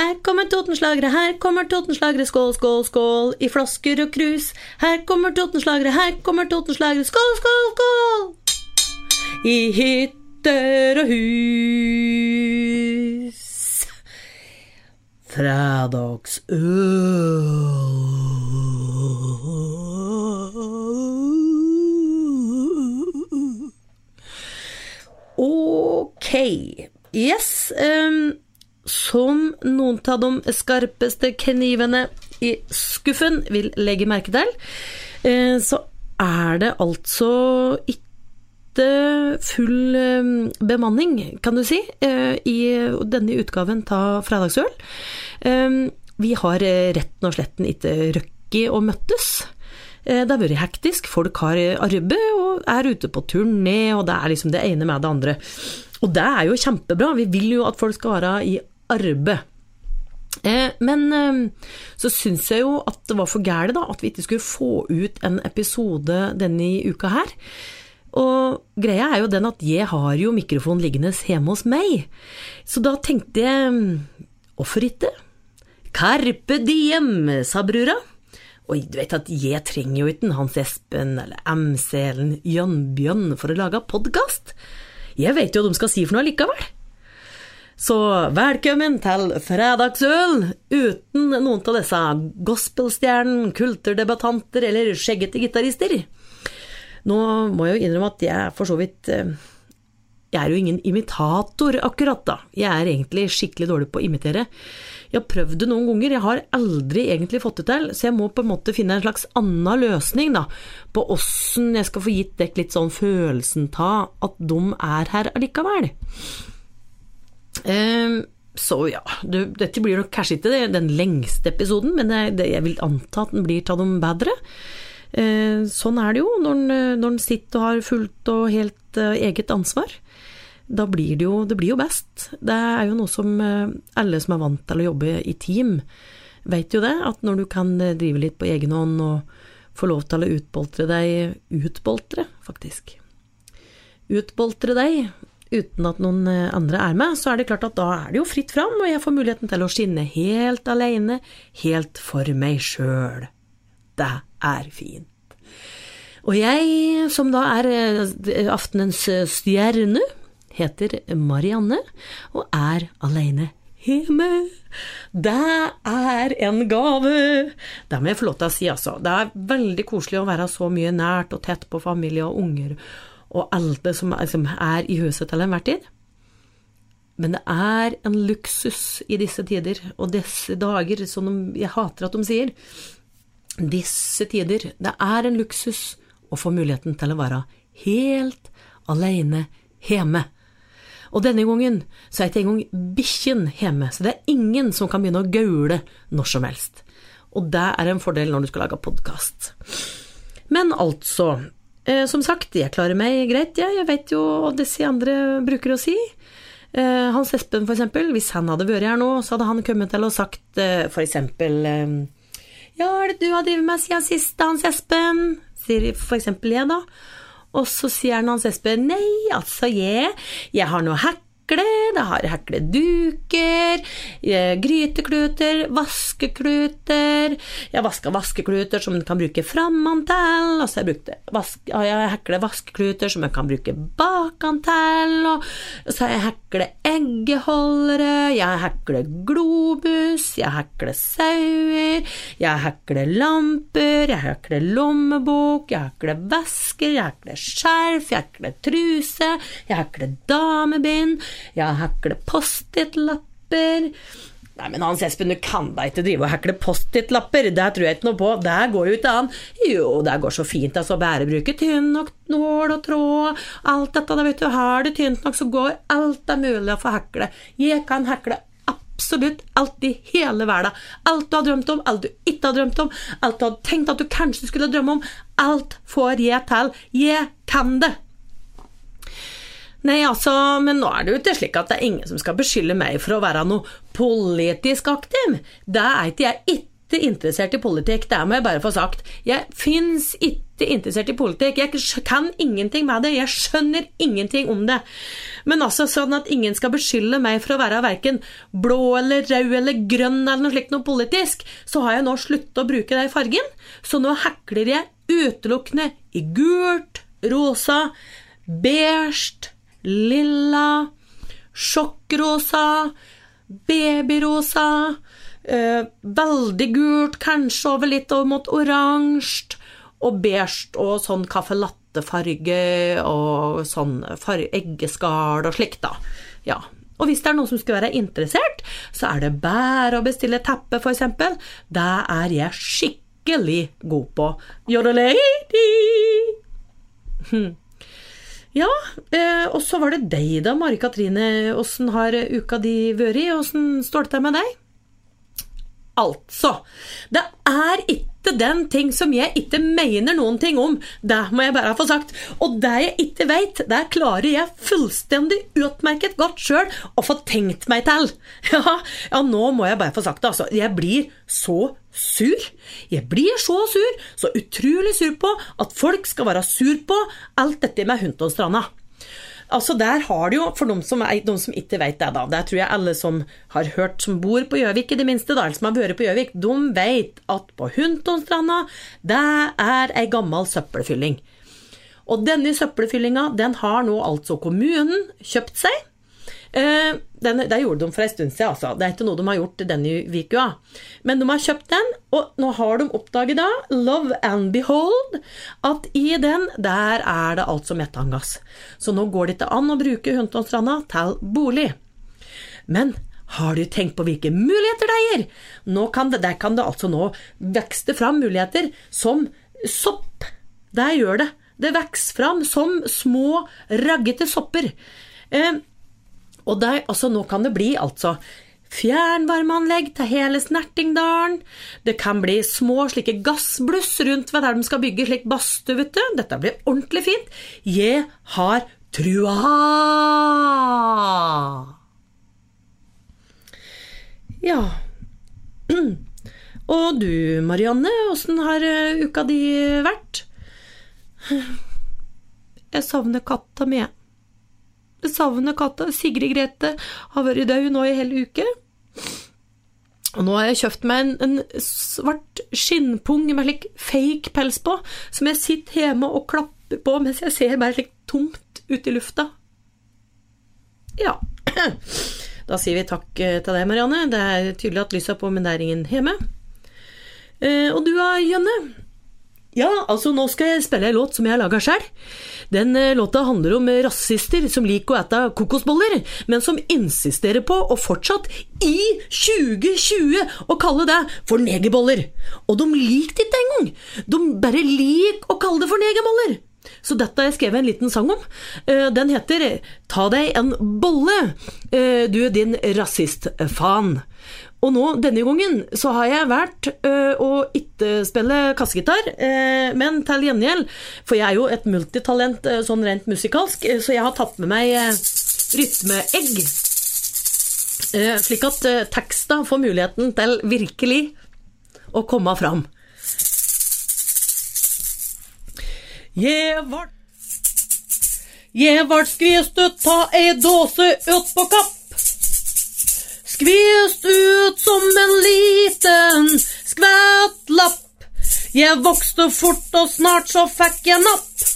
Her kommer Totenslagere, her kommer Totenslagere, skål, skål, skål, i flasker og krus. Her kommer Totenslagere, her kommer Totenslagere, skål, skål, skål! I hytter og hus. Fredagsøl. Ok. Yes. Av de skarpeste knivene i skuffen vil legge merke til, uh, så er det altså ikke full um, bemanning, kan du si, uh, i denne utgaven av Fredagsøl. Vi har retten og sletten ikke røkket å møttes. Det har vært hektisk, folk har arbeid og er ute på turné, og det er liksom det ene med det andre. Og det er jo kjempebra, vi vil jo at folk skal være i arbeid. Men så syns jeg jo at det var for gærent at vi ikke skulle få ut en episode denne uka her. Og greia er jo den at jeg har jo mikrofonen liggende hjemme hos meg, så da tenkte jeg hvorfor ikke? Carpe diem, sa brura. Og du vet at jeg trenger jo ikke Hans Espen eller MC eller Jan Bjørn for å lage podkast. Jeg vet jo hva de skal si for noe likevel. Så velkommen til Fredagsøl, uten noen av disse gospelstjernene, kulturdebattanter eller skjeggete gitarister. Nå må jeg jo innrømme at jeg for så vidt Jeg er jo ingen imitator, akkurat, da. Jeg er egentlig skikkelig dårlig på å imitere. Jeg har prøvd det noen ganger, jeg har aldri egentlig fått det til, så jeg må på en måte finne en slags annen løsning da, på åssen jeg skal få gitt dere litt sånn følelsen av at de er her allikevel. Um, så ja, du, dette blir nok kanskje ikke den lengste episoden, men det, jeg vil anta at den blir av de bedre. Eh, sånn er det jo når en sitter og har fullt og helt eh, eget ansvar da blir det jo Det blir jo best. Det er jo noe som alle som er vant til å jobbe i team, vet jo det, at når du kan drive litt på egen hånd og få lov til å utboltre deg Utboltre, faktisk. Utboltre deg uten at noen andre er med, så er det klart at da er det jo fritt fram, og jeg får muligheten til å skinne helt alene, helt for meg sjøl. Det er fint. Og jeg, som da er aftenens stjerne, heter Marianne og er alene hjemme. Det er en gave! Det må jeg få lov til å si, altså. Det er veldig koselig å være så mye nært og tett på familie og unger og alle som liksom er i huset til enhver tid. Men det er en luksus i disse tider og disse dager, som jeg hater at de sier. Disse tider. Det er en luksus å få muligheten til å være helt alene hjemme. Og denne gangen så er ikke engang bikkjen hjemme, så det er ingen som kan begynne å gaule når som helst. Og det er en fordel når du skal lage podkast. Men altså, som sagt, jeg klarer meg greit, jeg. Jeg vet jo hva disse andre bruker å si. Eh, Hans Espen, for eksempel, hvis han hadde vært her nå, så hadde han kommet til og sagt eh, for eksempel Ja, hva er det du har drevet med siden sist, Hans Espen? Sier for eksempel jeg, da. Og så sier han Hans Espen nei, altså jeg, jeg har noe hekle, det har hekleduker, grytekluter, vaskekluter. Jeg vaska vaskekluter som en kan bruke framantil, og så har jeg, vaske, jeg hekle vaskekluter som jeg kan bruke bakantil, og så har jeg hekle eggeholdere, jeg hekler globus, jeg hekler sauer, jeg hekler lamper, jeg hekler lommebok, jeg hekler vesker, jeg hekler skjerf, jeg hekler truse, jeg hekler damebind, jeg hekler Post-It-lapper. Nei, men Hans Espen, du kan da ikke drive og hekle Post-It-lapper, det tror jeg ikke noe på, det går jo ikke an. Jo, det går så fint, altså, bare bruke tynn nok nål og tråd, alt dette, da vet du, har du tynt nok, så går alt det mulig å få hekle. Jeg kan hekle absolutt alt i hele verden. Alt du har drømt om, alt du ikke har drømt om, alt du har tenkt at du kanskje skulle drømme om, alt får jeg til. Jeg kan det! Nei, altså, men nå er det jo ikke slik at det er ingen som skal beskylde meg for å være noe politisk aktiv. Det er ikke jeg ikke interessert i politikk, det må jeg bare få sagt. Jeg fins ikke interessert i politikk. Jeg kan ingenting med det. Jeg skjønner ingenting om det. Men altså sånn at ingen skal beskylde meg for å være verken blå eller rød eller grønn eller noe slikt noe politisk, så har jeg nå sluttet å bruke den fargen. Så nå hekler jeg utelukkende i gult, rosa, beige, lilla, sjokkrosa, babyrosa eh, veldig gult, kanskje over litt over mot oransje, og beige og sånn caffè latte-farge og sånn eggeskall og slikt, da. Ja. Og hvis det er noen som skulle være interessert, så er det bare å bestille teppe, eksempel. Det er jeg skikkelig god på. You're a lady! Hm. Ja, eh, og så var det deg da, Mari Katrine. Åssen har uka di vært? Åssen står det til med deg? Altså, det er ikke den ting som jeg ikke mener noen ting om. Det må jeg bare få sagt. Og det jeg ikke veit, det klarer jeg fullstendig utmerket godt sjøl å få tenkt meg til. Ja, ja, nå må jeg bare få sagt det, altså. Jeg blir så sur. Jeg blir så sur, så utrolig sur på at folk skal være sur på alt dette med Huntonstranda. Altså Der har du jo, for noen som, noen som ikke vet det, da Der tror jeg alle som har hørt, som bor på Gjøvik i det minste, da, eller som har vært på Gjøvik, de vet at på Huntonstranda, det er ei gammel søppelfylling. Og denne søppelfyllinga, den har nå altså kommunen kjøpt seg. Eh, den, det gjorde de for en stund siden, altså. Det er ikke noe de har gjort denne uka. Men de har kjøpt den, og nå har de oppdaget da, love and behold, at i den, der er det altså metangass. Så nå går det ikke an å bruke Huntonstranda til bolig. Men har du tenkt på hvilke muligheter det gir? Nå kan det, der kan det altså nå vekste fram muligheter som sopp. Der gjør det. Det vokser fram som små, raggete sopper. Eh, og der, altså, nå kan det bli altså fjernvarmeanlegg til hele Snertingdalen. Det kan bli små slike gassbluss rundt ved der de skal bygge slik badstue, vet du. Dette blir ordentlig fint. Jeg har trua! Ja Og du, Marianne, åssen har eh, uka di vært? Jeg savner katta mi. Jeg savner katta. Sigrid Grete har vært død nå i hele uke. Og nå har jeg kjøpt meg en, en svart skinnpung med slik fake pels på, som jeg sitter hjemme og klapper på mens jeg ser bare slik tomt ut i lufta. Ja. Da sier vi takk eh, til deg, Marianne. Det er tydelig at lyset er på, men det er ingen hjemme. Eh, og du da, Jønne? Ja, altså nå skal jeg spille en låt som jeg har laga sjøl. Den eh, låta handler om rasister som liker å ete kokosboller, men som insisterer på å fortsatt, i 2020, å kalle det for negerboller. Og de liker det ikke engang! De bare liker å kalle det for negerboller. Så dette har jeg skrevet en liten sang om. Eh, den heter Ta deg en bolle, eh, du din rasistfan. Og nå, denne gangen, så har jeg valgt øh, å ikke spille kassegitar, men til gjengjeld For jeg er jo et multitalent sånn rent musikalsk, så jeg har tatt med meg rytmeegg. slik at teksta får muligheten til virkelig å komme fram. Jeg var Jeg skvist ut av ei dåse ut på kapp. Skvist ut som en liten skvettlapp. Jeg vokste fort, og snart så fikk jeg napp.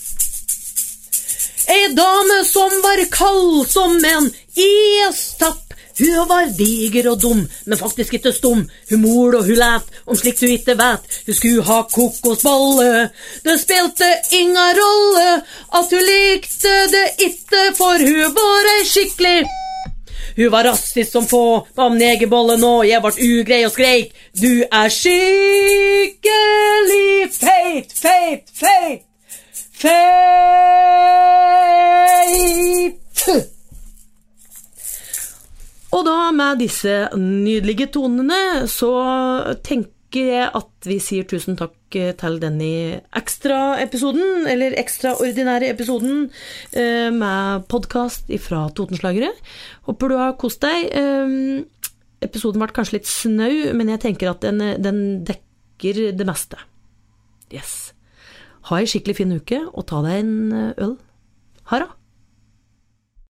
Ei dame som var kald som en istapp. Hun var diger og dum, men faktisk ikke stum. Hun mol og hun læt om slikt hun ikke vet. Hun skulle ha kokosbolle. Det spilte inga rolle at hun likte det ikke, for hun var ei skikkelig hun var rasist som få, om negerbolle nå, jeg vart ugrei og skreik. Du er skikkelig feit, feit, feit. Med disse nydelige tonene, så tenker jeg at vi sier tusen takk til denne ekstraepisoden, eller ekstraordinære episoden, eh, med podkast fra Totenslagere. Håper du har kost deg. Eh, episoden ble kanskje litt snau, men jeg tenker at den, den dekker det meste. Yes. Ha ei skikkelig fin uke, og ta deg en øl. Ha det!